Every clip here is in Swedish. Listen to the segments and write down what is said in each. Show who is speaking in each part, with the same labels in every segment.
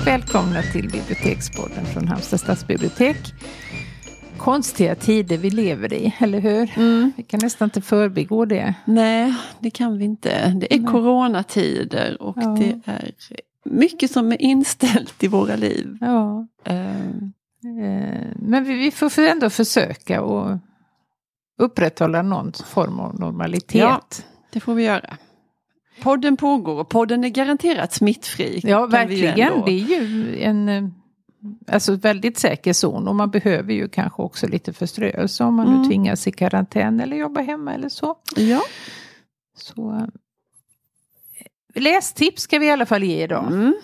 Speaker 1: Och välkomna till Bibliotekspodden från Halmstad stadsbibliotek. Konstiga tider vi lever i, eller hur?
Speaker 2: Mm.
Speaker 1: Vi kan nästan inte förbigå det.
Speaker 2: Nej, det kan vi inte. Det är
Speaker 1: Nej.
Speaker 2: coronatider och
Speaker 1: Ja.
Speaker 2: det är mycket som är inställt i våra liv.
Speaker 1: Ja.
Speaker 2: Eh,
Speaker 1: Men vi, får ändå försöka och upprätthålla någon form av normalitet.
Speaker 2: Ja. Det får vi göra. Podden pågår och podden är garanterat smittfri.
Speaker 1: Ja, verkligen. Det är ju en eh, alltså väldigt säker zon och man behöver ju kanske också lite förströelse om man nu
Speaker 2: Mm.
Speaker 1: tvingas i karantän eller jobba hemma eller så.
Speaker 2: Ja.
Speaker 1: så eh, lästips ska vi i alla fall ge idag.
Speaker 2: Mm.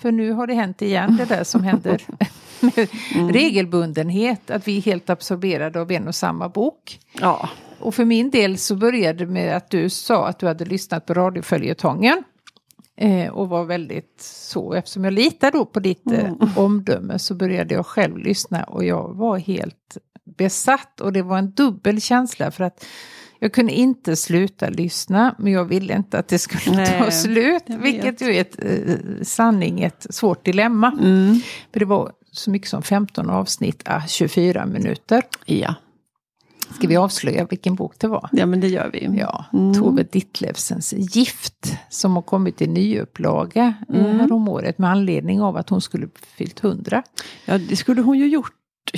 Speaker 1: För nu har det hänt igen, det där som händer med
Speaker 2: Mm.
Speaker 1: regelbundenhet, att vi är helt absorberade av en och samma bok.
Speaker 2: ja.
Speaker 1: Och för min del så började det med att du sa att du hade lyssnat på radioföljetongen. Eh, och var väldigt så, eftersom jag litar då på ditt eh,
Speaker 2: Mm.
Speaker 1: omdöme så började jag själv lyssna och jag var helt besatt. Och det var en dubbel känsla för att jag kunde inte sluta lyssna men jag ville inte att det skulle
Speaker 2: Nej,
Speaker 1: ta slut. Vilket ju är ett eh, sanning, ett svårt dilemma.
Speaker 2: Mm.
Speaker 1: För det var så mycket som 15 avsnitt, ah, 24 minuter.
Speaker 2: ja.
Speaker 1: Ska vi avslöja vilken bok det var?
Speaker 2: Ja, men det gör vi.
Speaker 1: Ja,
Speaker 2: Mm.
Speaker 1: Tove Ditlevsens Gift som har kommit i nyupplaga
Speaker 2: Mm.
Speaker 1: mm. om året med anledning av att hon skulle fyllt 100.
Speaker 2: Ja, det skulle hon ju gjort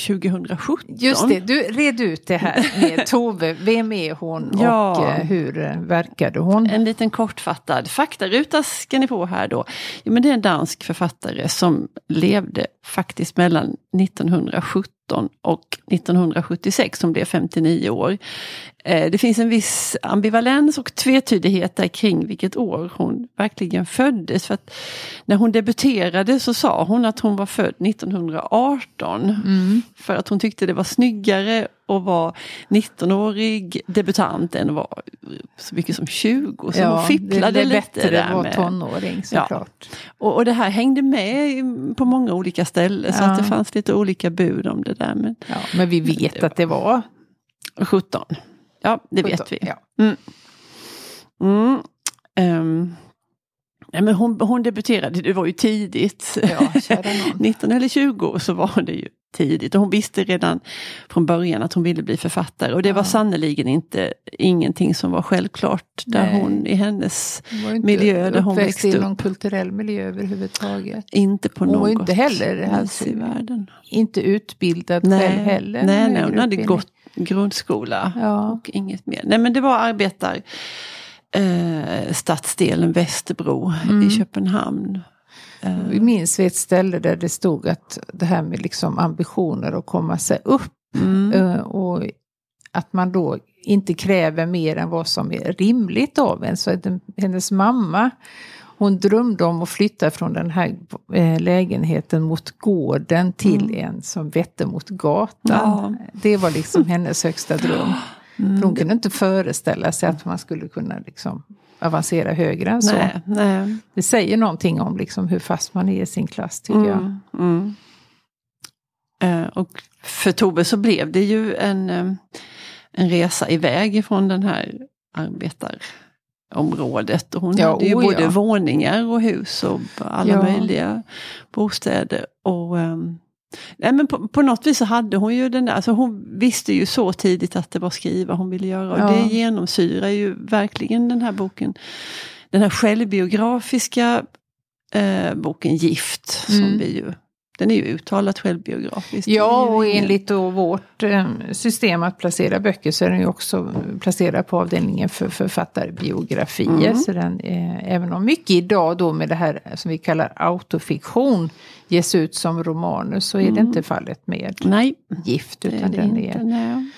Speaker 2: 2017.
Speaker 1: Just det, du red ut det här med Tove. Vem är hon
Speaker 2: Ja.
Speaker 1: och eh, hur eh, verkade hon?
Speaker 2: En liten kortfattad faktaruta ska ni få här då. Jo, men det är en dansk författare som levde faktiskt mellan 1917 och 1976, som blev 59 år. Eh, Det finns en viss ambivalens och tvetydighet där kring vilket år hon verkligen föddes. För när hon debuterade så sa hon att hon var född 1918.
Speaker 1: Mm.
Speaker 2: För att hon tyckte det var snyggare att vara 19-årig debutant än att vara så mycket som 20. Så hon fipplade
Speaker 1: det är
Speaker 2: lite
Speaker 1: bättre
Speaker 2: där
Speaker 1: att vara
Speaker 2: med.
Speaker 1: tonåring såklart.
Speaker 2: Och, och det här hängde med på många olika ställen så
Speaker 1: Ja.
Speaker 2: att det fanns lite olika bud om det där. Men
Speaker 1: Ja, men vi vet
Speaker 2: det var-
Speaker 1: att det var
Speaker 2: 17. Ja, det
Speaker 1: 17,
Speaker 2: vet vi.
Speaker 1: Ja.
Speaker 2: Mm. Ehm, nej, men hon, hon debuterade, det var ju tidigt.
Speaker 1: Ja, kära nån.
Speaker 2: 19 eller 20 så var det ju tidigt. Och hon visste redan från början att hon ville bli författare. Och det var
Speaker 1: Ja.
Speaker 2: sannerligen inte ingenting som var självklart där
Speaker 1: Nej.
Speaker 2: hon i hennes,
Speaker 1: Hon var
Speaker 2: miljö där hon växte
Speaker 1: i
Speaker 2: upp.
Speaker 1: någon kulturell miljö överhuvudtaget.
Speaker 2: inte på
Speaker 1: Hon var
Speaker 2: något
Speaker 1: ju inte heller alltså,
Speaker 2: i världen.
Speaker 1: inte utbildad själv
Speaker 2: Nej,
Speaker 1: heller.
Speaker 2: nej, nej, hon hade gått grundskola
Speaker 1: Ja.
Speaker 2: och inget mer. Nej men det var arbetar eh, stadsdelen Västerbro
Speaker 1: Mm.
Speaker 2: i Köpenhamn. Eh,
Speaker 1: Vi minns vi ett ställe där det stod att det här med liksom ambitioner att komma sig upp
Speaker 2: mm,
Speaker 1: eh, och att man då inte kräver mer än vad som är rimligt av en. Så hennes mamma hon drömde om att flytta från den här eh, lägenheten mot gården till en som vette mot gatan.
Speaker 2: Mm. Ja.
Speaker 1: Det var liksom hennes högsta dröm.
Speaker 2: mm.
Speaker 1: För hon kunde inte föreställa sig att man skulle kunna liksom avancera högre än så.
Speaker 2: Nej, nej.
Speaker 1: Det säger någonting om liksom hur fast man är i sin klass tycker jag.
Speaker 2: Mm, mm. Eh, och för Tove så blev det ju en, eh, en resa iväg ifrån den här arbetarområdet. Och hon
Speaker 1: Ja,
Speaker 2: hade ju
Speaker 1: oh
Speaker 2: både
Speaker 1: ja.
Speaker 2: våningar och hus och alla
Speaker 1: Ja.
Speaker 2: möjliga bostäder. Och, ehm, nej, men på, på något vis så hade hon ju den där, alltså hon visste ju så tidigt att det var skriva hon ville göra. Och
Speaker 1: Ja.
Speaker 2: det genomsyrar ju verkligen den här boken. Den här självbiografiska eh, boken Gift. Som
Speaker 1: Mm.
Speaker 2: vi ju, den är ju uttalat självbiografisk.
Speaker 1: Ja,
Speaker 2: Det
Speaker 1: och enligt då vårt eh, system att placera böcker så är den ju också placerad på avdelningen för författarbiografier.
Speaker 2: Mm.
Speaker 1: Så den, eh, även om mycket idag då med det här som vi kallar autofiktion ges ut som romaner så är det
Speaker 2: Mm.
Speaker 1: inte fallet med
Speaker 2: Nej,
Speaker 1: Gift.
Speaker 2: det
Speaker 1: Utan
Speaker 2: det
Speaker 1: den
Speaker 2: inte.
Speaker 1: är
Speaker 2: Nej.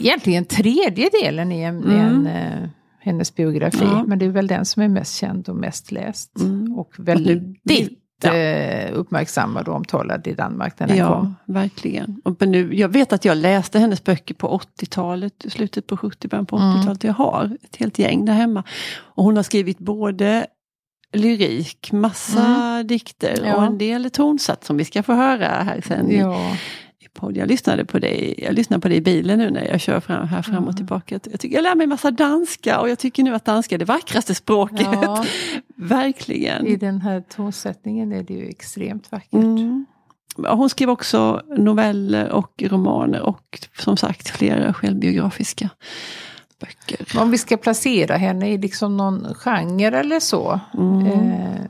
Speaker 1: egentligen tredje delen i en, i en, eh, hennes biografi.
Speaker 2: Ja.
Speaker 1: Men det är väl den som är mest känd och mest läst.
Speaker 2: Mm.
Speaker 1: Och väldigt
Speaker 2: Ja.
Speaker 1: eh, uppmärksammad och omtalad i Danmark när den
Speaker 2: Ja,
Speaker 1: kom.
Speaker 2: verkligen. Och nu, jag vet att jag läste hennes böcker på 80-talet, slutet på 70 början på
Speaker 1: Mm.
Speaker 2: 80-talet. Jag har ett helt gäng där hemma. Och hon har skrivit både lyrik, massa dikter
Speaker 1: Mm. Ja.
Speaker 2: och en del tonsatt som vi ska få höra här sen
Speaker 1: Ja.
Speaker 2: Podd. Jag lyssnade på det, jag lyssnade på det i bilen nu när jag kör fram, här fram och tillbaka. Jag, tycker, jag lär mig massa danska och jag tycker nu att danska är det vackraste språket.
Speaker 1: Ja.
Speaker 2: Verkligen.
Speaker 1: I den här tonsättningen är det ju extremt vackert.
Speaker 2: Mm. Hon skrev också noveller och romaner och som sagt flera självbiografiska böcker.
Speaker 1: Om vi ska placera henne i liksom någon genre eller så.
Speaker 2: Mm.
Speaker 1: Eh,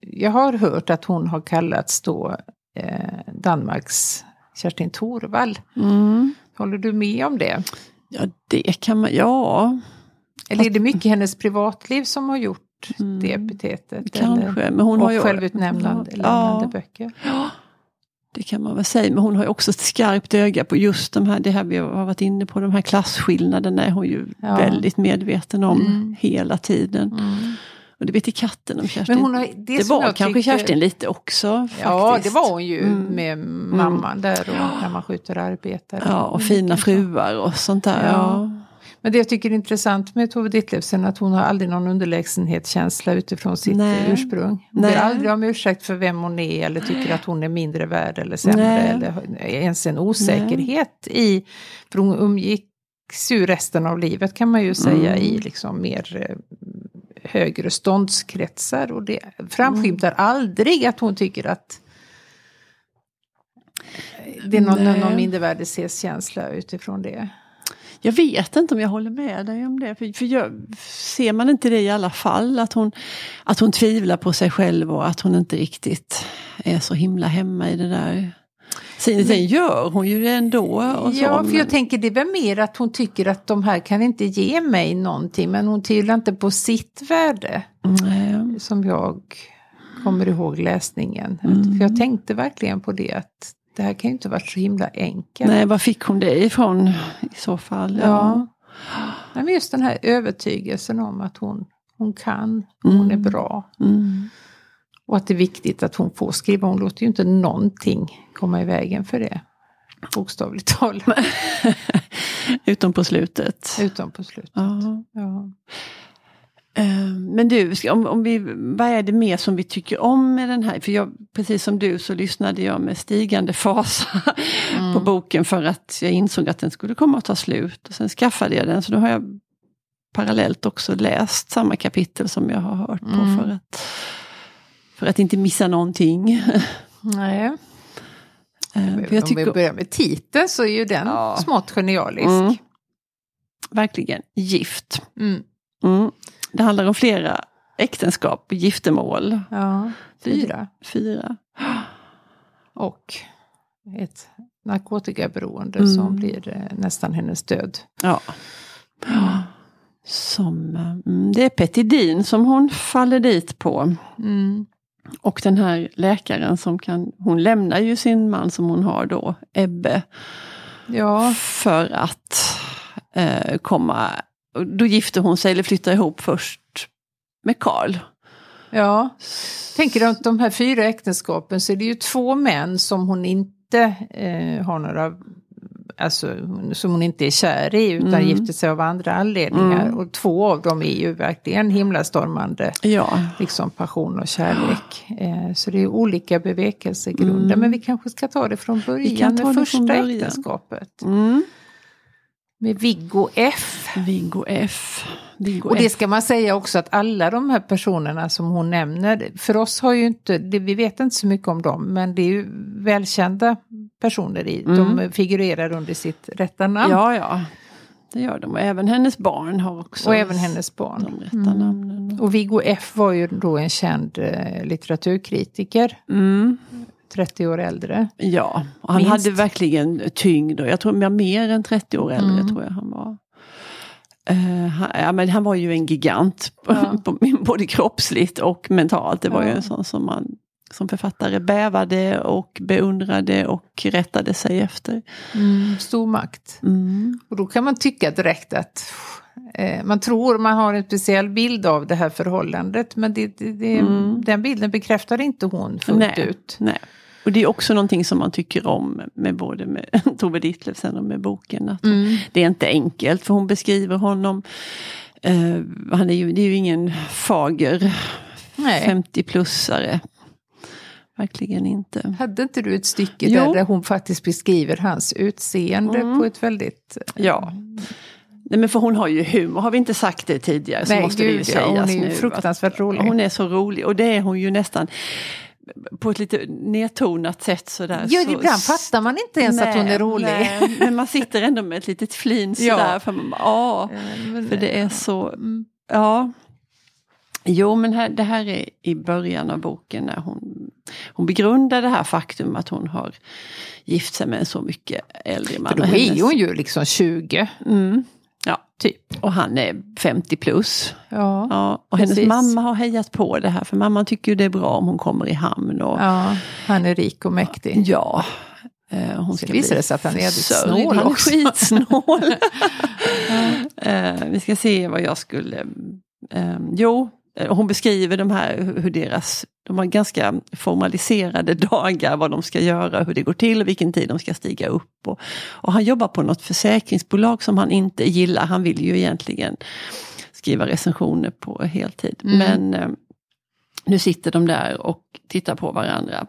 Speaker 1: jag har hört att hon har kallats då eh, Danmarks Kerstin Thorvall.
Speaker 2: Mm.
Speaker 1: Håller du med om det?
Speaker 2: Ja, det kan man, ja.
Speaker 1: Eller är det mycket hennes privatliv som har gjort
Speaker 2: Mm.
Speaker 1: det epitetet?
Speaker 2: Kanske,
Speaker 1: Eller,
Speaker 2: men hon
Speaker 1: och
Speaker 2: har ju...
Speaker 1: självutnämnande
Speaker 2: Ja.
Speaker 1: böcker.
Speaker 2: Ja, det kan man väl säga. Men hon har ju också ett skarpt öga på just de här, det här vi har varit inne på, de här klasskillnaderna är hon ju
Speaker 1: Ja.
Speaker 2: väldigt medveten om
Speaker 1: Mm.
Speaker 2: hela tiden.
Speaker 1: Mm.
Speaker 2: Och det vet i katten om Kerstin.
Speaker 1: Men hon har, det
Speaker 2: det var kanske
Speaker 1: tycker-
Speaker 2: Kerstin lite också. Faktiskt.
Speaker 1: Ja, det var hon ju
Speaker 2: Mm.
Speaker 1: med mamman där och när man skjuter arbetare.
Speaker 2: Ja, och fina fruar och sånt där.
Speaker 1: Ja. Men det jag tycker är intressant med Tove Ditlevsen är att hon har aldrig någon underlägsenhetskänsla utifrån sitt
Speaker 2: Nej.
Speaker 1: ursprung. Hon
Speaker 2: Nej.
Speaker 1: ber aldrig om ursäkt för vem hon är eller tycker att hon är mindre värd eller sämre.
Speaker 2: Nej.
Speaker 1: Eller ens en osäkerhet i, för hon umgicks ju resten av livet kan man ju säga
Speaker 2: Mm.
Speaker 1: i liksom mer eh, högre ståndskretsar. Och det framskymtar
Speaker 2: Mm.
Speaker 1: aldrig att hon tycker att det är någon,
Speaker 2: Nej.
Speaker 1: någon mindervärdeskänsla utifrån det.
Speaker 2: Jag vet inte om jag håller med dig om det. För, för jag, ser man inte det i alla fall? Att hon, att hon tvivlar på sig själv och att hon inte riktigt är så himla hemma i det där. Sen, sen gör hon ju det ändå.
Speaker 1: Ja, för jag tänker det är väl mer att hon tycker att de här kan inte ge mig någonting men hon tvivlar inte på sitt värde.
Speaker 2: Nej.
Speaker 1: Som jag kommer ihåg läsningen.
Speaker 2: Mm.
Speaker 1: För jag tänkte verkligen på det att det här kan ju inte varit så himla enkelt.
Speaker 2: Nej, var fick hon det ifrån i så fall?
Speaker 1: Ja. Nej, men just den här övertygelsen om att hon, hon kan, hon är
Speaker 2: Mm.
Speaker 1: bra. Och att det är viktigt att hon får skriva. Hon låter ju inte någonting komma i vägen för det. Bokstavligt talat.
Speaker 2: Utom på slutet.
Speaker 1: Utom på slutet.
Speaker 2: Ja.
Speaker 1: Ja.
Speaker 2: Eh, Men du, om, om vi, vad är det mer som vi tycker om med den här? För jag, precis som du så lyssnade jag med stigande fasa
Speaker 1: Mm.
Speaker 2: på boken för att jag insåg att den skulle komma att ta slut. Och sen skaffade jag den så då har jag parallellt också läst samma kapitel som jag har hört på
Speaker 1: Mm.
Speaker 2: för, att, för att inte missa någonting.
Speaker 1: Nej.
Speaker 2: Eh,
Speaker 1: Om
Speaker 2: för jag
Speaker 1: vi
Speaker 2: tycker,
Speaker 1: börjar med titeln så är ju den
Speaker 2: Ja.
Speaker 1: smått genialisk.
Speaker 2: Mm. verkligen, gift.
Speaker 1: Mm.
Speaker 2: Mm. Det handlar om flera äktenskap, giftermål.
Speaker 1: Ja, fyra.
Speaker 2: Fyra.
Speaker 1: Och ett narkotikaberoende
Speaker 2: Mm.
Speaker 1: som blir eh, nästan hennes död.
Speaker 2: Ja. Som, eh, mm, det är Petidin som hon faller dit på.
Speaker 1: Mm.
Speaker 2: Och den här läkaren som kan, hon lämnar ju sin man som hon har då, Ebbe,
Speaker 1: Ja,
Speaker 2: för att eh, komma, då gifter hon sig eller flyttar ihop först med Karl.
Speaker 1: ja. Tänker du att de här fyra äktenskapen så är det ju två män som hon inte eh, har några Alltså som hon inte är kär i utan
Speaker 2: Mm.
Speaker 1: gifter sig av andra anledningar.
Speaker 2: Mm.
Speaker 1: Och två av dem är ju verkligen himlastormande
Speaker 2: Ja,
Speaker 1: liksom passion och kärlek. Eh, så det är olika bevekelsegrunder.
Speaker 2: Mm.
Speaker 1: Men vi kanske ska ta det från början
Speaker 2: kan ta
Speaker 1: med
Speaker 2: det
Speaker 1: första
Speaker 2: från början.
Speaker 1: äktenskapet.
Speaker 2: mm.
Speaker 1: Med Viggo F.
Speaker 2: Viggo F. Viggo
Speaker 1: Och det
Speaker 2: F.
Speaker 1: ska man säga också att alla de här personerna som hon nämner, för oss har ju inte, det, vi vet inte så mycket om dem, men det är ju välkända personer i,
Speaker 2: Mm.
Speaker 1: de figurerar under sitt rätta namn.
Speaker 2: Ja, ja. Det gör de. Och även hennes barn har också
Speaker 1: och även hennes barn.
Speaker 2: de rätta
Speaker 1: Mm.
Speaker 2: namnen.
Speaker 1: Och Viggo F var ju då en känd eh, litteraturkritiker,
Speaker 2: Mm.
Speaker 1: 30 år äldre.
Speaker 2: Ja, han
Speaker 1: Minst.
Speaker 2: hade verkligen tyngd. Och jag tror mer- mer än 30 år äldre
Speaker 1: Mm.
Speaker 2: tror jag han var. Eh, han, ja, men han var ju en gigant,
Speaker 1: Ja.
Speaker 2: både kroppsligt och mentalt. Det var ju
Speaker 1: Ja.
Speaker 2: en sån som man som författare bävade och beundrade och rättade sig efter.
Speaker 1: Mm, stor makt.
Speaker 2: Mm.
Speaker 1: Och då kan man tycka direkt att eh, man tror man har en speciell bild av det här förhållandet men det, det, det,
Speaker 2: Mm.
Speaker 1: den bilden bekräftar inte hon fullt
Speaker 2: Nej.
Speaker 1: ut.
Speaker 2: Nej. Och det är också någonting som man tycker om med både med Tove Ditlevsen och med boken. Att
Speaker 1: Mm.
Speaker 2: Det är inte enkelt för hon beskriver honom. Eh, han är ju, det är ju ingen fager
Speaker 1: Nej.
Speaker 2: 50-plussare. verkligen inte.
Speaker 1: Hade inte du ett stycke
Speaker 2: Jo.
Speaker 1: där, där hon faktiskt beskriver hans utseende
Speaker 2: Mm.
Speaker 1: på ett väldigt...
Speaker 2: Ja. Nej, men för hon har ju humor, har vi inte sagt det tidigare så
Speaker 1: Nej,
Speaker 2: måste det ju
Speaker 1: gud, ja,
Speaker 2: sägas
Speaker 1: hon är ju
Speaker 2: nu.
Speaker 1: fruktansvärt rolig.
Speaker 2: Hon är så rolig och det är hon ju nästan på ett lite nedtonat sätt sådär.
Speaker 1: Ja,
Speaker 2: så,
Speaker 1: ibland fattar man inte ens att hon är rolig.
Speaker 2: Nej, men man sitter ändå med ett litet flin sådär.
Speaker 1: Ja.
Speaker 2: För, man, bara, ja,
Speaker 1: Men-
Speaker 2: för det är så,
Speaker 1: Mm.
Speaker 2: ja. Jo, men här, det här är i början av boken när hon, hon begrundar det här faktum att hon har gift sig med en så mycket äldre man.
Speaker 1: För då är
Speaker 2: hennes-
Speaker 1: hon ju liksom 20,
Speaker 2: Mm, ja,
Speaker 1: typ.
Speaker 2: och han är 50 plus.
Speaker 1: Ja.
Speaker 2: Ja, och hennes
Speaker 1: Precis.
Speaker 2: mamma har hejat på det här för mamman tycker ju det är bra om hon kommer i hamn. Och,
Speaker 1: ja, han är rik och mäktig.
Speaker 2: Ja. eh, Hon ska
Speaker 1: Sen visar det sig att han är jävligt snål
Speaker 2: Han är
Speaker 1: också.
Speaker 2: skitsnål. Eh, vi ska se vad jag skulle... eh, jo, hon beskriver de här, hur hur deras... De har ganska formaliserade dagar, vad de ska göra, hur det går till och vilken tid de ska stiga upp. Och, och han jobbar på något försäkringsbolag som han inte gillar. Han vill ju egentligen skriva recensioner på heltid.
Speaker 1: Mm.
Speaker 2: Men eh, nu sitter de där och tittar på varandra.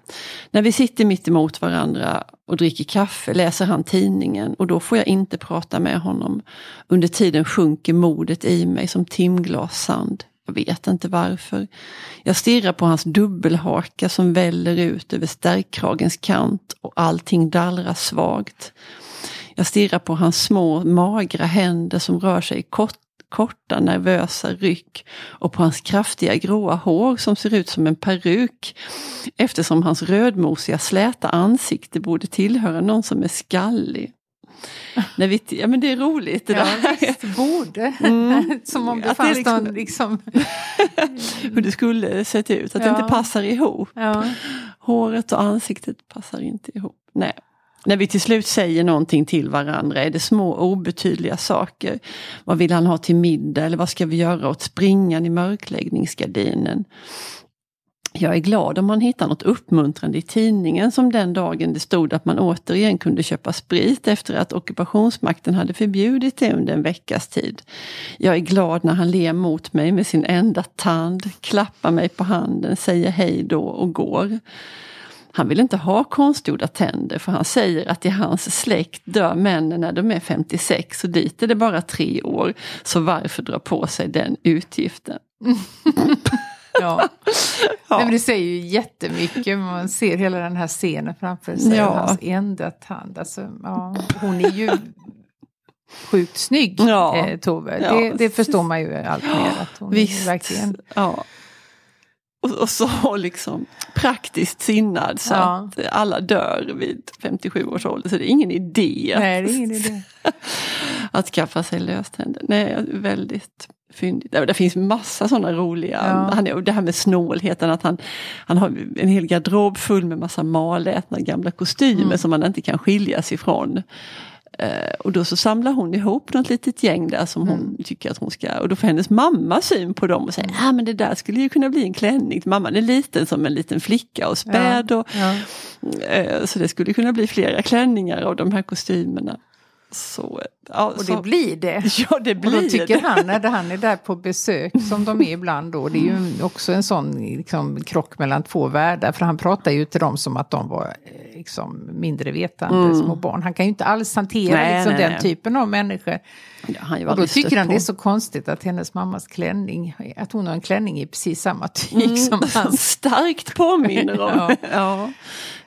Speaker 2: När vi sitter mitt emot varandra och dricker kaffe läser han tidningen och då får jag inte prata med honom. Under tiden sjunker modet i mig som timglas sand. Jag vet inte varför. Jag stirrar på hans dubbelhaka som väller ut över stärkkragens kant och allting dallrar svagt. Jag stirrar på hans små magra händer som rör sig i kort, korta nervösa ryck och på hans kraftiga gråa hår som ser ut som en peruk eftersom hans rödmosiga släta ansikte borde tillhöra någon som är skallig. När vi, ja men det är roligt det
Speaker 1: Ja,
Speaker 2: där.
Speaker 1: visst, borde.
Speaker 2: Mm.
Speaker 1: Som om det
Speaker 2: Att det
Speaker 1: fanns
Speaker 2: liksom-
Speaker 1: någon liksom...
Speaker 2: Hur det skulle sett ut, att det
Speaker 1: Ja.
Speaker 2: inte passar ihop.
Speaker 1: Ja.
Speaker 2: Håret och ansiktet passar inte ihop. Nej. När vi till slut säger någonting till varandra är det små obetydliga saker. Vad vill han ha till middag eller vad ska vi göra åt springan i mörkläggningsgardinen? Jag är glad om man hittar något uppmuntrande i tidningen som den dagen det stod att man återigen kunde köpa sprit efter att ockupationsmakten hade förbjudit det under en veckas tid. Jag är glad när han ler mot mig med sin enda tand, klappar mig på handen, säger hej då och går. Han vill inte ha konstgjorda tänder för han säger att i hans släkt dör männen när de är 56 och dit är det bara tre år. Så varför dra på sig den utgiften?
Speaker 1: Ja.
Speaker 2: Ja.
Speaker 1: Nej, men det säger ju jättemycket. Man ser hela den här scenen framför sig.
Speaker 2: Ja.
Speaker 1: Hans enda tand. Alltså, ja, hon är ju sjukt snygg,
Speaker 2: Ja.
Speaker 1: eh, Tove.
Speaker 2: Ja.
Speaker 1: Det, det förstår man ju allt mer. Att hon
Speaker 2: Visst.
Speaker 1: verkligen...
Speaker 2: Ja. Och, och så liksom praktiskt sinnad så
Speaker 1: Ja.
Speaker 2: att alla dör vid 57 års ålder. Så det är ingen idé att,
Speaker 1: Nej, det är ingen idé.
Speaker 2: att skaffa sig löständer. Nej, väldigt fyndigt. Ja, Det finns massa sådana roliga,
Speaker 1: Ja.
Speaker 2: han och det här med snålheten, att han, han har en hel garderob full med massa malätna gamla kostymer
Speaker 1: Mm.
Speaker 2: som man inte kan skiljas ifrån. Eh, och då så samlar hon ihop något litet gäng där som hon
Speaker 1: Mm.
Speaker 2: tycker att hon ska, och då får hennes mamma syn på dem och säger, ah, men det där skulle ju kunna bli en klänning. Mamman är liten som en liten flicka och späd och
Speaker 1: Ja.
Speaker 2: Eh, Så det skulle kunna bli flera klänningar av de här kostymerna. Så, ja,
Speaker 1: Och
Speaker 2: så,
Speaker 1: det blir det.
Speaker 2: Ja, det
Speaker 1: Och
Speaker 2: blir
Speaker 1: då tycker
Speaker 2: det.
Speaker 1: han, när han är där på besök, som de är ibland då, det är ju också en sån liksom, krock mellan två världar. För han pratar ju till dem som att de var eh, liksom, mindre vetande små barn. Han kan ju inte alls hantera
Speaker 2: Mm. Nej,
Speaker 1: liksom,
Speaker 2: nej,
Speaker 1: den
Speaker 2: nej.
Speaker 1: typen av människor.
Speaker 2: Ja, han
Speaker 1: Och då tycker han
Speaker 2: på.
Speaker 1: det är så konstigt att hennes mammas klänning, att hon har en klänning i precis samma tyg som hans.
Speaker 2: Starkt påminner om.
Speaker 1: Ja.
Speaker 2: ja.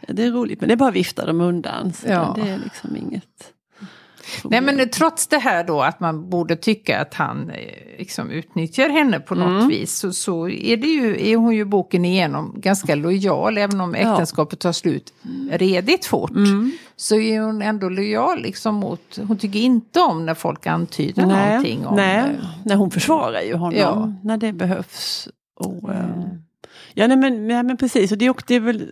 Speaker 2: Det är roligt, men det är bara att vifta dem undan. Så
Speaker 1: Ja.
Speaker 2: Det är liksom inget
Speaker 1: Nej men trots det här då att man borde tycka att han eh, liksom utnyttjar henne på något
Speaker 2: Mm.
Speaker 1: vis så, så är, det ju, är hon ju boken igenom ganska lojal även om äktenskapet tar slut redigt fort.
Speaker 2: Mm.
Speaker 1: Så är hon ändå lojal liksom mot, hon tycker inte om när folk antyder
Speaker 2: Nej,
Speaker 1: någonting om
Speaker 2: nej.
Speaker 1: eh,
Speaker 2: nej, hon försvarar ju honom
Speaker 1: Ja.
Speaker 2: när det behövs. Och, eh,
Speaker 1: eh,
Speaker 2: Ja, nej, men, nej, men precis. Och det, det är väl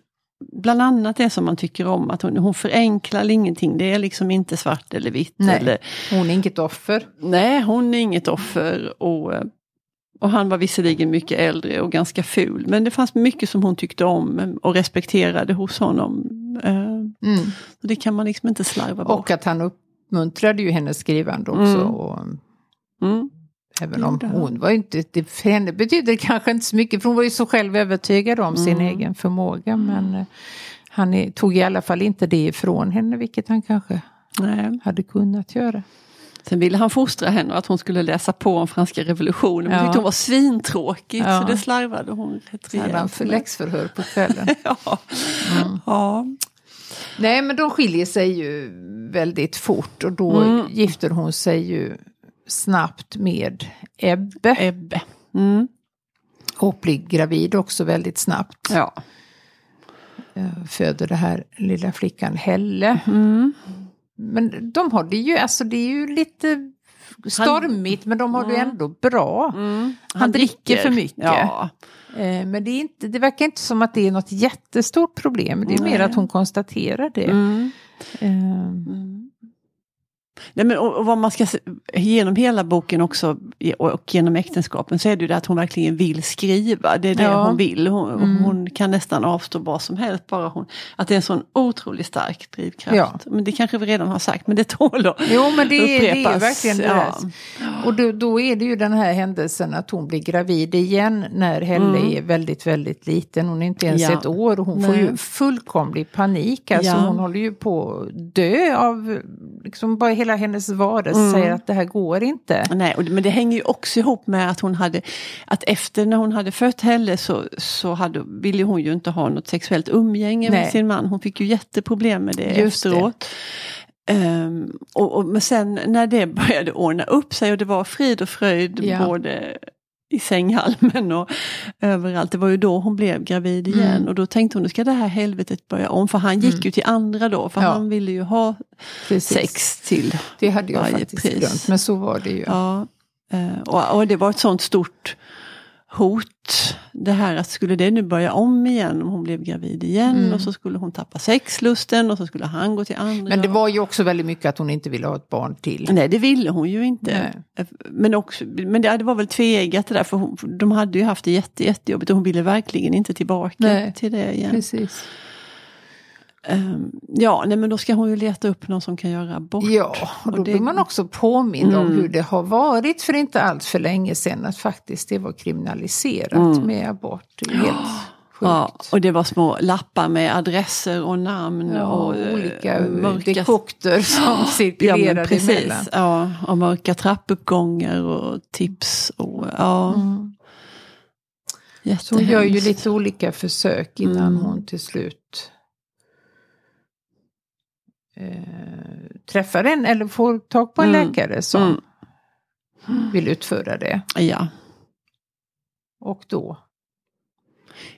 Speaker 2: bland annat det som man tycker om. Att hon, hon förenklar ingenting. Det är liksom inte svart eller vitt.
Speaker 1: Nej.
Speaker 2: Eller,
Speaker 1: Hon är inget offer.
Speaker 2: nej, hon är inget offer. Och, och han var visserligen mycket äldre och ganska ful. Men det fanns mycket som hon tyckte om och respekterade hos honom. Eh,
Speaker 1: Mm.
Speaker 2: Så det kan man liksom inte slarva bort.
Speaker 1: Och att han uppmuntrade ju hennes skrivande också.
Speaker 2: Mm.
Speaker 1: Och
Speaker 2: Mm.
Speaker 1: Även om hon var inte, det, för henne betydde det kanske inte så mycket för hon var ju så själv övertygad om sin egen förmåga. Men eh, han är, tog i alla fall inte det ifrån henne vilket han kanske
Speaker 2: Nej.
Speaker 1: hade kunnat göra.
Speaker 2: Sen ville han fostra henne att hon skulle läsa på om franska revolutionen. Men
Speaker 1: Ja.
Speaker 2: tyckte hon var svintråkigt
Speaker 1: Ja.
Speaker 2: så det slarvade hon rätt
Speaker 1: Så hade han
Speaker 2: rejält
Speaker 1: för
Speaker 2: med.
Speaker 1: läxförhör på kvällen.
Speaker 2: Ja. ja.
Speaker 1: Nej men de skiljer sig ju väldigt fort och då
Speaker 2: Mm.
Speaker 1: gifter hon sig ju snabbt med Ebbe.
Speaker 2: Ebbe. Mm.
Speaker 1: Och blir gravid också väldigt snabbt.
Speaker 2: Ja.
Speaker 1: Eh, Föder det här lilla flickan Helle.
Speaker 2: Mm.
Speaker 1: Men de har det ju, alltså det är ju lite stormigt men de har det ju ändå bra.
Speaker 2: Mm.
Speaker 1: Han, dricker för mycket.
Speaker 2: Ja.
Speaker 1: Eh, Men det, är inte, det verkar inte som att det är något jättestort problem. Det är mer
Speaker 2: Nej.
Speaker 1: att hon konstaterar det.
Speaker 2: Mm.
Speaker 1: Eh,
Speaker 2: Nej, men, och, och vad man ska genom hela boken också och, genom äktenskapen så är det ju det att hon verkligen vill skriva. Det är det
Speaker 1: Ja.
Speaker 2: hon vill. Hon,
Speaker 1: Mm.
Speaker 2: hon kan nästan avstå vad som helst. Bara hon, att det är en sån otroligt stark drivkraft.
Speaker 1: Ja.
Speaker 2: Men det kanske vi redan har sagt men det tål att
Speaker 1: Jo men det, är- det är
Speaker 2: upprepas.
Speaker 1: verkligen det.
Speaker 2: Ja.
Speaker 1: Och då, då är det ju den här händelsen att hon blir gravid igen när Helle är väldigt, väldigt liten. Hon är inte ens
Speaker 2: Mm.
Speaker 1: Ett år och hon får
Speaker 2: Nej.
Speaker 1: ju fullkomlig panik. Alltså hon håller ju på att dö av, liksom bara hela hennes varelse
Speaker 2: Mm.
Speaker 1: säger att det här går inte.
Speaker 2: Nej, och det, men det hänger ju också ihop med att hon hade, att efter när hon hade fött Helle så, så hade, ville hon ju inte ha något sexuellt umgänge
Speaker 1: Nej.
Speaker 2: med sin man. Hon fick ju jätteproblem med det
Speaker 1: Just det.
Speaker 2: efteråt. Ehm, och, och, men sen när det började ordna upp sig och det var frid och fröjd
Speaker 1: Ja.
Speaker 2: både i sänghalmen och överallt. Det var ju då hon blev gravid igen
Speaker 1: Mm.
Speaker 2: och då tänkte hon nu ska det här helvetet börja om. För han gick
Speaker 1: Mm.
Speaker 2: ju till andra då för
Speaker 1: Ja.
Speaker 2: han ville ju ha
Speaker 1: Precis.
Speaker 2: sex till
Speaker 1: Det hade jag
Speaker 2: varje
Speaker 1: faktiskt
Speaker 2: pris.
Speaker 1: glömt, men så var det ju.
Speaker 2: Ja, eh, och, och det var ett sånt stort hot. Det här att skulle det nu börja om igen om hon blev gravid igen
Speaker 1: Mm.
Speaker 2: och så skulle hon tappa sexlusten och så skulle han gå till andra.
Speaker 1: Men det var ju också väldigt mycket att hon inte ville ha ett barn till.
Speaker 2: Nej det ville hon ju inte.
Speaker 1: Nej.
Speaker 2: Men, också, men det, det var väl tveeggat det där för hon, de hade ju haft det jätte, jättejobbigt och hon ville verkligen inte tillbaka
Speaker 1: Nej.
Speaker 2: till det igen.
Speaker 1: Precis.
Speaker 2: Ehm, ja, nej men då ska hon ju leta upp någon som kan göra abort.
Speaker 1: Ja, och då
Speaker 2: Och det-
Speaker 1: blir man också påmind om
Speaker 2: Mm.
Speaker 1: hur det har varit för inte allt för länge sedan att faktiskt det var kriminaliserat
Speaker 2: Mm.
Speaker 1: med abort. Det är helt sjukt.
Speaker 2: Ja, och det var små lappar med adresser och namn
Speaker 1: Ja,
Speaker 2: och eh,
Speaker 1: olika
Speaker 2: mörka
Speaker 1: dekokter som
Speaker 2: Ja,
Speaker 1: cirkulerade
Speaker 2: precis.
Speaker 1: emellan.
Speaker 2: Ja, och mörka trappuppgångar och tips. Och, ja,
Speaker 1: Mm. Så hon gör ju lite olika försök innan
Speaker 2: Mm.
Speaker 1: hon till slut eh, träffar en eller får tag på en
Speaker 2: Mm.
Speaker 1: läkare som
Speaker 2: Mm.
Speaker 1: vill utföra det.
Speaker 2: Ja,
Speaker 1: Och då,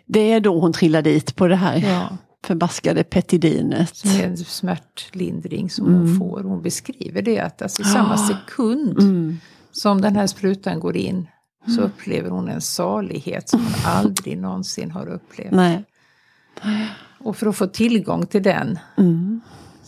Speaker 2: det är då hon trillar dit på det här
Speaker 1: ja,
Speaker 2: förbaskade petidinet.
Speaker 1: som är en smärtlindring som
Speaker 2: Mm.
Speaker 1: hon får. Hon beskriver det att alltså, i samma
Speaker 2: Ah.
Speaker 1: sekund
Speaker 2: Mm.
Speaker 1: som den här sprutan går in så upplever hon en salighet som hon aldrig någonsin har upplevt.
Speaker 2: Nej.
Speaker 1: Och för att få tillgång till den
Speaker 2: Mm.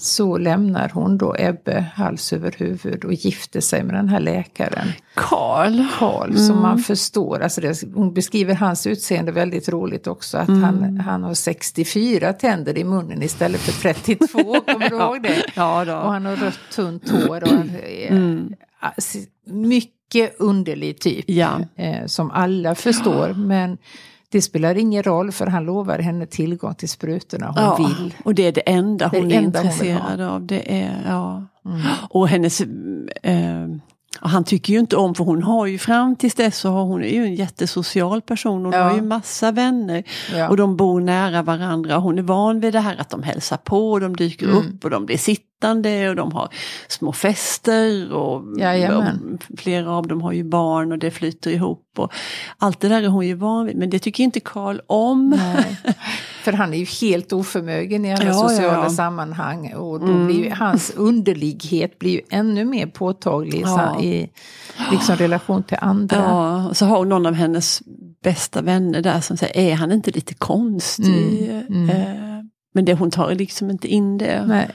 Speaker 1: Så lämnar hon då Ebbe hals över huvud och gifter sig med den här läkaren
Speaker 2: Karl.
Speaker 1: Karl som man förstår. Alltså det, hon beskriver hans utseende väldigt roligt också. Att han, han har 64 tänder i munnen istället för 32. Kommer du ihåg det?
Speaker 2: Ja då.
Speaker 1: Och han har rött tunt hår. Och är, alltså, mycket underlig typ.
Speaker 2: Ja.
Speaker 1: Eh, som alla förstår. Men det spelar ingen roll för han lovar henne tillgång till sprutorna hon
Speaker 2: ja.
Speaker 1: vill.
Speaker 2: Och det är det enda hon
Speaker 1: det
Speaker 2: är
Speaker 1: enda hon
Speaker 2: intresserad av. Det är, ja.
Speaker 1: Mm.
Speaker 2: Och hennes... Eh, han tycker ju inte om, för hon har ju fram tills dess så har hon är ju en jättesocial person. Hon
Speaker 1: Ja.
Speaker 2: har ju massa vänner.
Speaker 1: Ja.
Speaker 2: Och de bor nära varandra. Hon är van vid det här att de hälsar på, och de dyker
Speaker 1: Mm.
Speaker 2: upp och de blir sittande och de har små fester. Och,
Speaker 1: Jajamän.
Speaker 2: och flera av dem har ju barn och det flyter ihop. Och allt det där är hon ju van vid. Men det tycker inte Karl om.
Speaker 1: Nej. För han är ju helt oförmögen i alla
Speaker 2: Ja,
Speaker 1: sociala
Speaker 2: ja. Mm.
Speaker 1: sammanhang. Och då blir ju, hans underlighet blir ju ännu mer påtaglig i
Speaker 2: Ja.
Speaker 1: liksom, relation till andra.
Speaker 2: Ja, och så har någon av hennes bästa vänner där som säger, är han inte lite konstig?
Speaker 1: Mm, mm.
Speaker 2: Eh, Men det, hon tar liksom inte in det.
Speaker 1: Nej.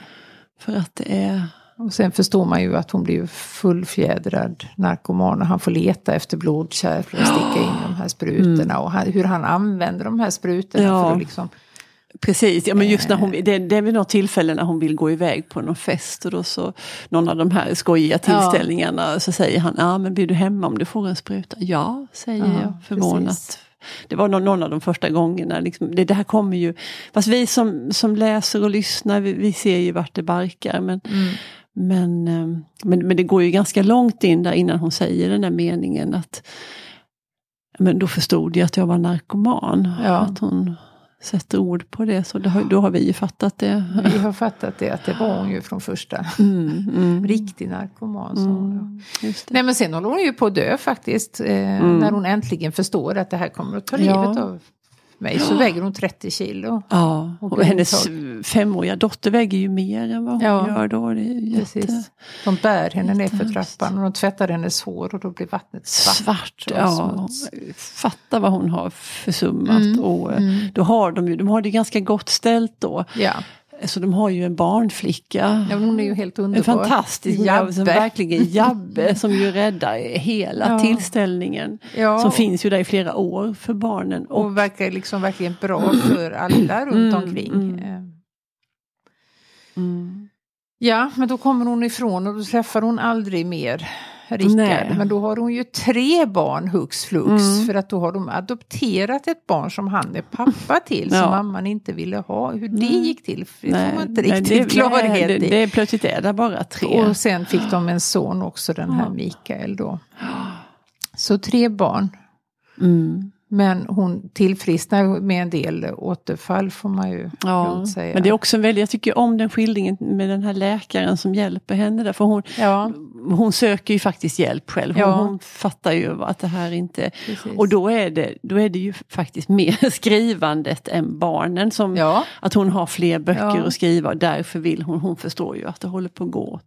Speaker 2: För att det är...
Speaker 1: Och sen förstår man ju att hon blir fullfjädrad narkoman och han får leta efter blodkärl för att sticka in de här sprutorna. Och han, hur han använder de här sprutorna
Speaker 2: Ja.
Speaker 1: för att liksom
Speaker 2: Precis, ja, men just när hon, det, det är vid något tillfälle när hon vill gå iväg på någon fest och då så någon av de här skojiga tillställningarna ja. så säger han, ja men blir du hemma om du får en spruta? Ja, säger ja, jag förvånat. Precis. Det var någon, av de första gångerna. Liksom, det, det, här kommer ju, fast vi som, som läser och lyssnar, vi, vi ser ju vart det barkar. Men, mm. men, ehm, men, men det går ju ganska långt in där innan hon säger den där meningen att men då förstod jag att jag var narkoman. Ja. Att hon sätter ord på det, så det, då har vi ju fattat det.
Speaker 1: Vi har fattat det, att det var hon ju från första. Mm, mm. Riktig narkoman. Mm, Nej men sen håller hon ju på att dö faktiskt. Eh, mm. När hon äntligen förstår att det här kommer att ta livet ja. av mig så väger hon 30 kilo.
Speaker 2: Ja, och, hennes femåriga dotter väger ju mer än vad hon ja, gör då. Det jätte, precis.
Speaker 1: De bär henne ner för trappan och de tvättar hennes hår och då blir vattnet svart. svart ja.
Speaker 2: Fatta vad hon har försummat. Mm, och mm. Då har de ju, de har det ganska gott ställt då. Ja. Så de har ju en barnflicka.
Speaker 1: Ja, hon är ju helt underbar.
Speaker 2: En fantastisk Jabbe. Som verkligen Jabbe som ju räddar hela ja. tillställningen. Ja. Som finns ju där i flera år för barnen.
Speaker 1: Och, och verkar liksom verkligen bra för alla runt mm, omkring. Mm. Eh. Mm. Ja, men då kommer hon ifrån och då träffar hon aldrig mer Rickard. Men då har hon ju tre barn hux flux. Mm. För att då har de adopterat ett barn som han är pappa till. ja. Som mamman inte ville ha. Hur det gick till det får man inte riktigt nej, det, klarhet
Speaker 2: i. Det, det, plötsligt är det bara tre.
Speaker 1: Och sen fick de en son också den här Mikael då. Så tre barn. Mm. Men hon tillfrisknar med en del återfall får man ju ja, säga.
Speaker 2: Men det är också en väldigt, jag tycker om den skildringen med den här läkaren som hjälper henne där. För hon, ja. hon söker ju faktiskt hjälp själv. Hon, ja. hon fattar ju att det här inte... Precis. Och då är, det, då är det ju faktiskt mer skrivandet än barnen. Som, ja. Att hon har fler böcker att skriva och därför vill hon, hon förstår ju att det håller på att gå.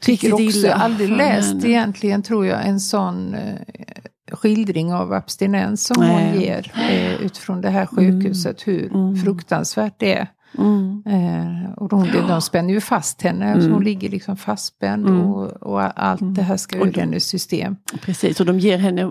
Speaker 1: Tycker också, aldrig läst egentligen tror jag en sån eh, skildring av abstinens som Nej. hon ger eh, utifrån det här sjukhuset, hur mm. fruktansvärt det är. Mm. Eh, och de, de spänner ju fast henne, mm. så hon ligger liksom fastspänd mm. och, och, allt det här ska ur hennes system.
Speaker 2: Precis, och de ger henne,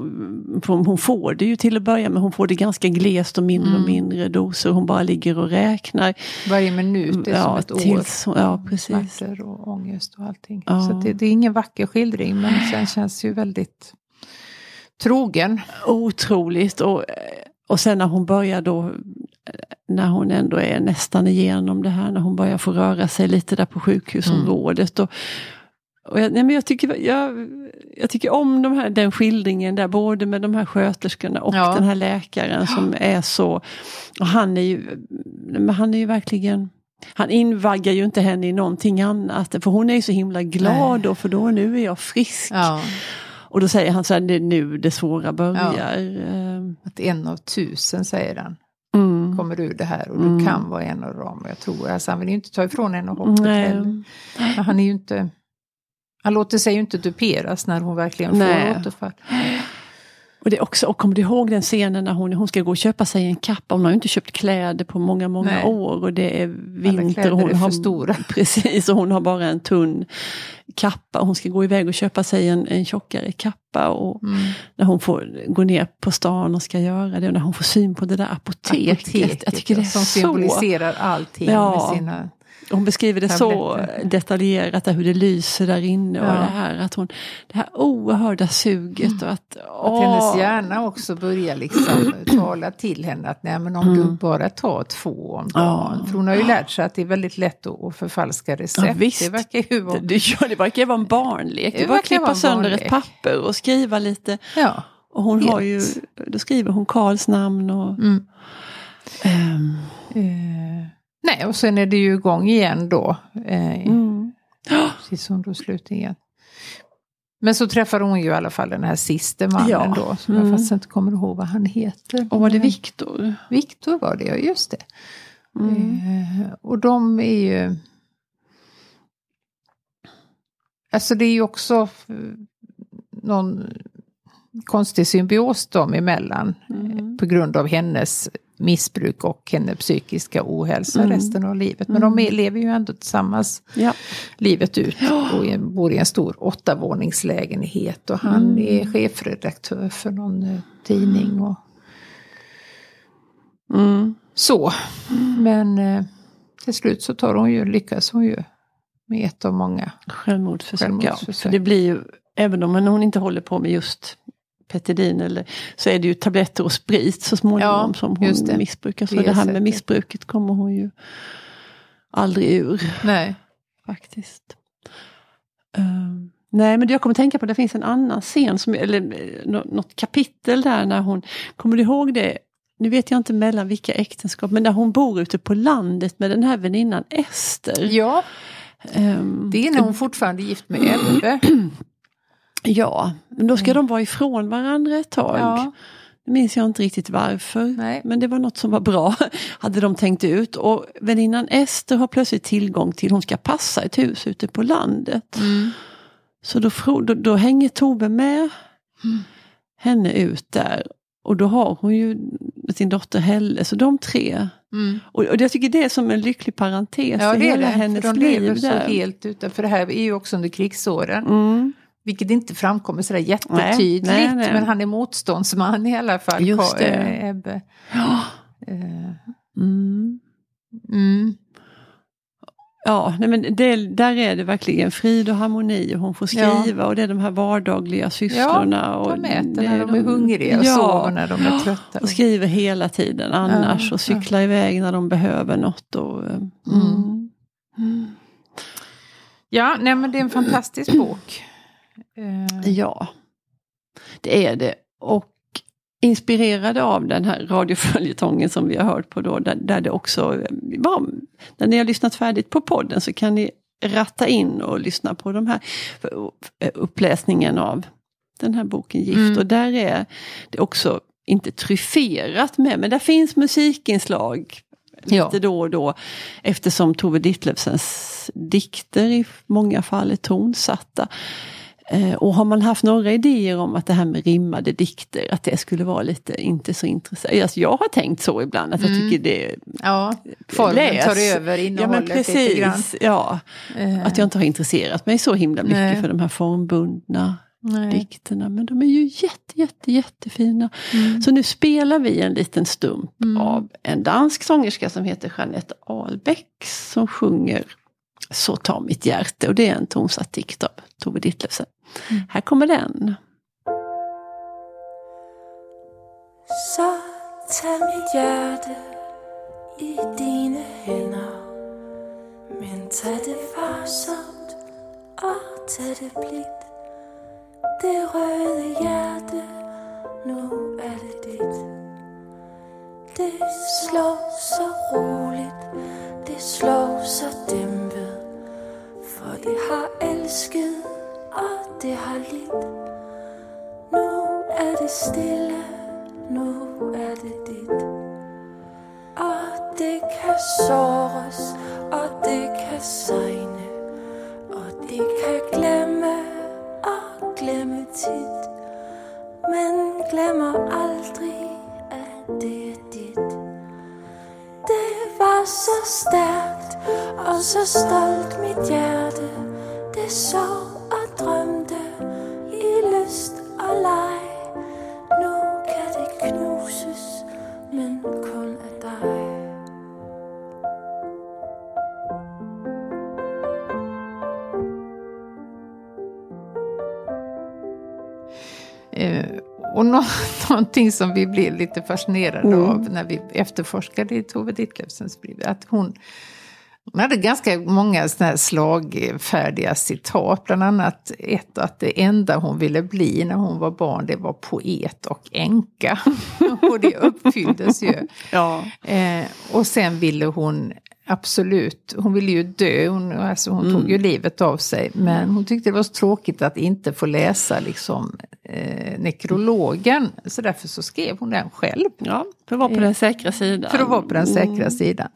Speaker 2: hon får det ju till att börja med, hon får det ganska glest och mindre och mm. mindre doser. Hon bara ligger och räknar.
Speaker 1: Varje minut är ja, som ett tills,
Speaker 2: år. Ja, precis.
Speaker 1: Smärtor och ångest och allting. Ja. Så det, det, är ingen vacker skildring men sen känns ju väldigt trogen.
Speaker 2: Otroligt. Och, och sen när hon börjar då, när hon ändå är nästan igenom det här, när hon börjar få röra sig lite där på sjukhusområdet. Mm. Och, och jag, nej men jag, tycker, jag, jag tycker om de här, den skildringen där, både med de här sköterskorna och ja. den här läkaren som är så... Och han är ju, han är ju verkligen... Han invaggar ju inte henne i någonting annat, för hon är ju så himla glad då, för då nu är jag frisk. Ja. Och då säger han så här, det är nu det svåra börjar. Ja.
Speaker 1: Ehm. Att en av tusen säger han. Mm. kommer ur det här och du mm. kan vara en av dem. Jag tror, alltså, han vill ju inte ta ifrån henne hoppet Nej. heller. Men han är ju inte, han låter sig ju inte duperas när hon verkligen Nej. får återfall.
Speaker 2: Och, det också, och kommer du ihåg den scenen när hon, hon ska gå och köpa sig en kappa? Hon har ju inte köpt kläder på många, många Nej. år och det är vinter.
Speaker 1: och
Speaker 2: hon
Speaker 1: är
Speaker 2: har,
Speaker 1: stora.
Speaker 2: Precis, och hon har bara en tunn kappa. Hon ska gå iväg och köpa sig en, en tjockare kappa. Och mm. När hon får gå ner på stan och ska göra det och när hon får syn på det där apoteket. apoteket
Speaker 1: jag tycker det är som så... symboliserar allting ja. med sina
Speaker 2: hon beskriver det så detaljerat, hur det lyser där inne och det här att hon, det här oerhörda suget. Mm. Och att,
Speaker 1: att hennes hjärna också börjar liksom tala till henne att nej men om mm. du bara tar två om dagen. Ja. För hon har ju lärt sig att det är väldigt lätt att förfalska recept. Ja,
Speaker 2: visst. Det verkar ju vara... Det, det, det verkar vara en barnlek. Det, det bara klippa sönder ett papper och skriva lite. Ja. Och hon Helt. har ju, då skriver hon Karls namn och... Mm. Um.
Speaker 1: Uh. Nej, och sen är det ju igång igen då. Eh, mm. Precis som då slut igen. Men så träffar hon ju i alla fall den här siste mannen ja. då. Som mm. jag fast inte kommer ihåg vad han heter.
Speaker 2: Och var det Viktor?
Speaker 1: Viktor var det, ja just det. Mm. Eh, och de är ju... Alltså det är ju också någon konstig symbios dem emellan. Mm. På grund av hennes missbruk och hennes psykiska ohälsa mm. resten av livet. Men mm. de lever ju ändå tillsammans ja. livet ut och bor i en stor åttavåningslägenhet. Och han mm. är chefredaktör för någon uh, tidning. Och...
Speaker 2: Mm.
Speaker 1: Så, men eh, till slut så tar hon ju, lyckas hon ju med ett av många.
Speaker 2: Självmordsförsök. Ja,
Speaker 1: Självmordsförsök.
Speaker 2: för det blir ju, även om hon inte håller på med just Petidin eller så är det ju tabletter och sprit så småningom
Speaker 1: Ja,
Speaker 2: som hon
Speaker 1: det.
Speaker 2: missbrukar. Så
Speaker 1: Det
Speaker 2: det här med missbruket kommer hon ju aldrig ur
Speaker 1: Nej.
Speaker 2: faktiskt. Ehm, nej men jag kommer tänka på, det finns en annan scen, som, eller eh, nå- något kapitel där när hon, kommer du ihåg det? Nu vet jag inte mellan vilka äktenskap, men när hon bor ute på landet med den här väninnan Ester.
Speaker 1: Ja,
Speaker 2: Ehm,
Speaker 1: det är när hon fortfarande är gift med Ebbe.
Speaker 2: Ja, men då ska de vara ifrån varandra ett tag.
Speaker 1: Ja.
Speaker 2: Nu minns jag inte riktigt varför.
Speaker 1: Nej.
Speaker 2: Men det var något som var bra, hade de tänkt ut. Och väninnan Ester har plötsligt tillgång till, hon ska passa ett hus ute på landet.
Speaker 1: Mm.
Speaker 2: Så då, då, då hänger Tove med henne ut där. Och då har hon ju sin dotter Helle, så de tre.
Speaker 1: Mm.
Speaker 2: Och, och jag tycker det är som en lycklig parentes
Speaker 1: Ja
Speaker 2: i hela
Speaker 1: det,
Speaker 2: hennes
Speaker 1: de
Speaker 2: liv.
Speaker 1: lever så
Speaker 2: där.
Speaker 1: helt utanför. Det här är ju också under krigsåren.
Speaker 2: Mm.
Speaker 1: Vilket inte framkommer sådär jättetydligt.
Speaker 2: Nej, nej, nej.
Speaker 1: Men han är motståndsman i alla fall.
Speaker 2: Just det.
Speaker 1: eh, Ebbe.
Speaker 2: Ja.
Speaker 1: Eh,
Speaker 2: Mm.
Speaker 1: Mm.
Speaker 2: Ja, nej men det, där är det verkligen frid och harmoni och hon får
Speaker 1: Ja.
Speaker 2: skriva och det är de här vardagliga sysslorna.
Speaker 1: Ja,
Speaker 2: och
Speaker 1: de äter när de är hungriga och
Speaker 2: ja,
Speaker 1: sover när de är trötta.
Speaker 2: Och skriver hela tiden annars
Speaker 1: Ja,
Speaker 2: och cyklar iväg när de behöver något. Och, eh, mm. Mm.
Speaker 1: Ja, nej men det är en fantastisk bok. Eh,
Speaker 2: Ja, det är det. Och inspirerade av den här radioföljetongen som vi har hört på då, där, där det också eh, var, när ni har lyssnat färdigt på podden så kan ni ratta in och lyssna på de här eh, uppläsningen av den här boken Gift.
Speaker 1: Mm.
Speaker 2: Och där är det också inte tryfferat med, men där finns musikinslag
Speaker 1: Ja.
Speaker 2: lite då och då. Eftersom Tove Ditlevsens dikter i många fall är tonsatta. Eh, och har man haft några idéer om att det här med rimmade dikter, att det skulle vara lite inte så intressant. Alltså jag har tänkt så ibland att jag
Speaker 1: Mm.
Speaker 2: tycker det
Speaker 1: ja, formen
Speaker 2: läs.
Speaker 1: tar över
Speaker 2: Ja men
Speaker 1: innehållet lite grann.
Speaker 2: precis, ja.
Speaker 1: Eh,
Speaker 2: Att jag inte har intresserat mig så himla mycket
Speaker 1: Nej.
Speaker 2: för de här formbundna
Speaker 1: nej.
Speaker 2: dikterna. Men de är ju jätte, jätte, jättefina.
Speaker 1: Mm.
Speaker 2: Så nu spelar vi en liten stump
Speaker 1: Mm.
Speaker 2: av en dansk sångerska som heter Jeanette Ahlbeck som sjunger Så tar mitt hjärte och det är en tonsatt dikt av Tove Ditlevsen.
Speaker 1: Mm.
Speaker 2: Här kommer den.
Speaker 3: Så tag mit hjerte i dine hænder Men tag det varsomt og tag det blidt Det røde hjerte, nu er det dit Det slår så roligt, det slår så dæmpet For det har elsket, og det har lidt. Nu er det stille, nu er det dit. Og det kan såres, og det kan sejne. Og det kan glemme og glemme tit. Men glemmer aldrig, at det er dit är så starkt och så stolt mitt hjärta Det
Speaker 1: sa någonting som vi blev lite fascinerade
Speaker 2: Mm.
Speaker 1: av när vi efterforskade i Tove Ditlevsens brev, att hon, hon hade ganska många såna slagfärdiga citat, bland annat ett att det enda hon ville bli när hon var barn, det var poet och änka. och det uppfylldes ju.
Speaker 2: Ja.
Speaker 1: Eh, och sen ville hon absolut, hon ville ju dö, hon, alltså hon
Speaker 2: Mm.
Speaker 1: tog ju livet av sig. Men hon tyckte det var så tråkigt att inte få läsa liksom, eh, nekrologen. Så därför så skrev hon den själv.
Speaker 2: ja, för att vara på den säkra sidan.
Speaker 1: För att vara på den säkra
Speaker 2: Mm.
Speaker 1: sidan.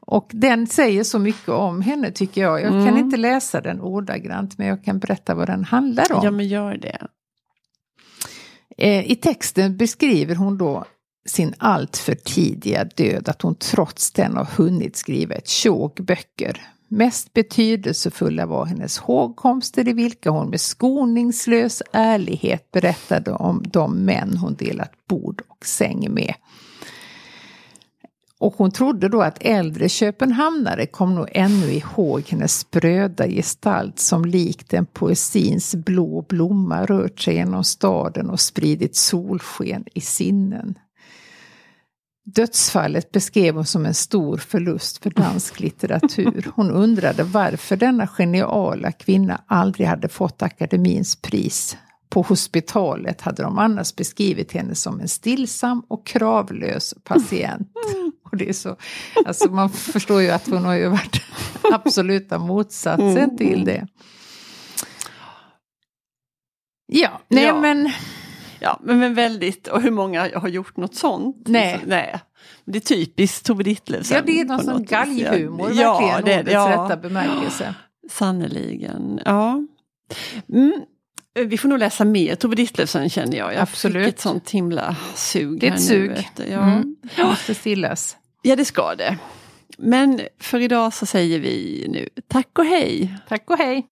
Speaker 1: Och den säger så mycket om henne tycker jag. Jag kan inte läsa den ordagrant men jag kan berätta vad den handlar om.
Speaker 2: Ja men gör det.
Speaker 1: Eh, I texten beskriver hon då sin alltför tidiga död, att hon trots den har hunnit skriva ett tjog böcker. Mest betydelsefulla var hennes hågkomster i vilka hon med skoningslös ärlighet berättade om de män hon delat bord och säng med. Och hon trodde då att äldre köpenhamnare kom nog ännu ihåg hennes spröda gestalt som likt en poesins blå blomma rört sig genom staden och spridit solsken i sinnen. Dödsfallet beskrev hon som en stor förlust för dansk litteratur. Hon undrade varför denna geniala kvinna aldrig hade fått akademins pris. På hospitalet hade de annars beskrivit henne som en stillsam och kravlös patient. Och det är så, alltså man förstår ju att hon har ju varit absoluta motsatsen
Speaker 2: Mm.
Speaker 1: till det. Ja, nej
Speaker 2: Ja.
Speaker 1: men
Speaker 2: Ja, men, men väldigt, och hur många har gjort något sånt?
Speaker 1: Nej.
Speaker 2: Så, nej. Det är typiskt Tove Ditlevsen.
Speaker 1: ja, det är någon sån galghumor,
Speaker 2: ja,
Speaker 1: verkligen,
Speaker 2: det,
Speaker 1: ordets
Speaker 2: ja,
Speaker 1: rätta bemärkelse.
Speaker 2: Sannerligen, ja. Mm. Vi får nog läsa mer Tove Ditlevsen känner jag. Jag
Speaker 1: Absolut.
Speaker 2: fick ett sånt himla sug.
Speaker 1: Det är ett
Speaker 2: nu,
Speaker 1: sug.
Speaker 2: du. Ja.
Speaker 1: Mm. Måste stillas.
Speaker 2: ja, det ska det. Men för idag så säger vi nu tack och hej.
Speaker 1: Tack och hej!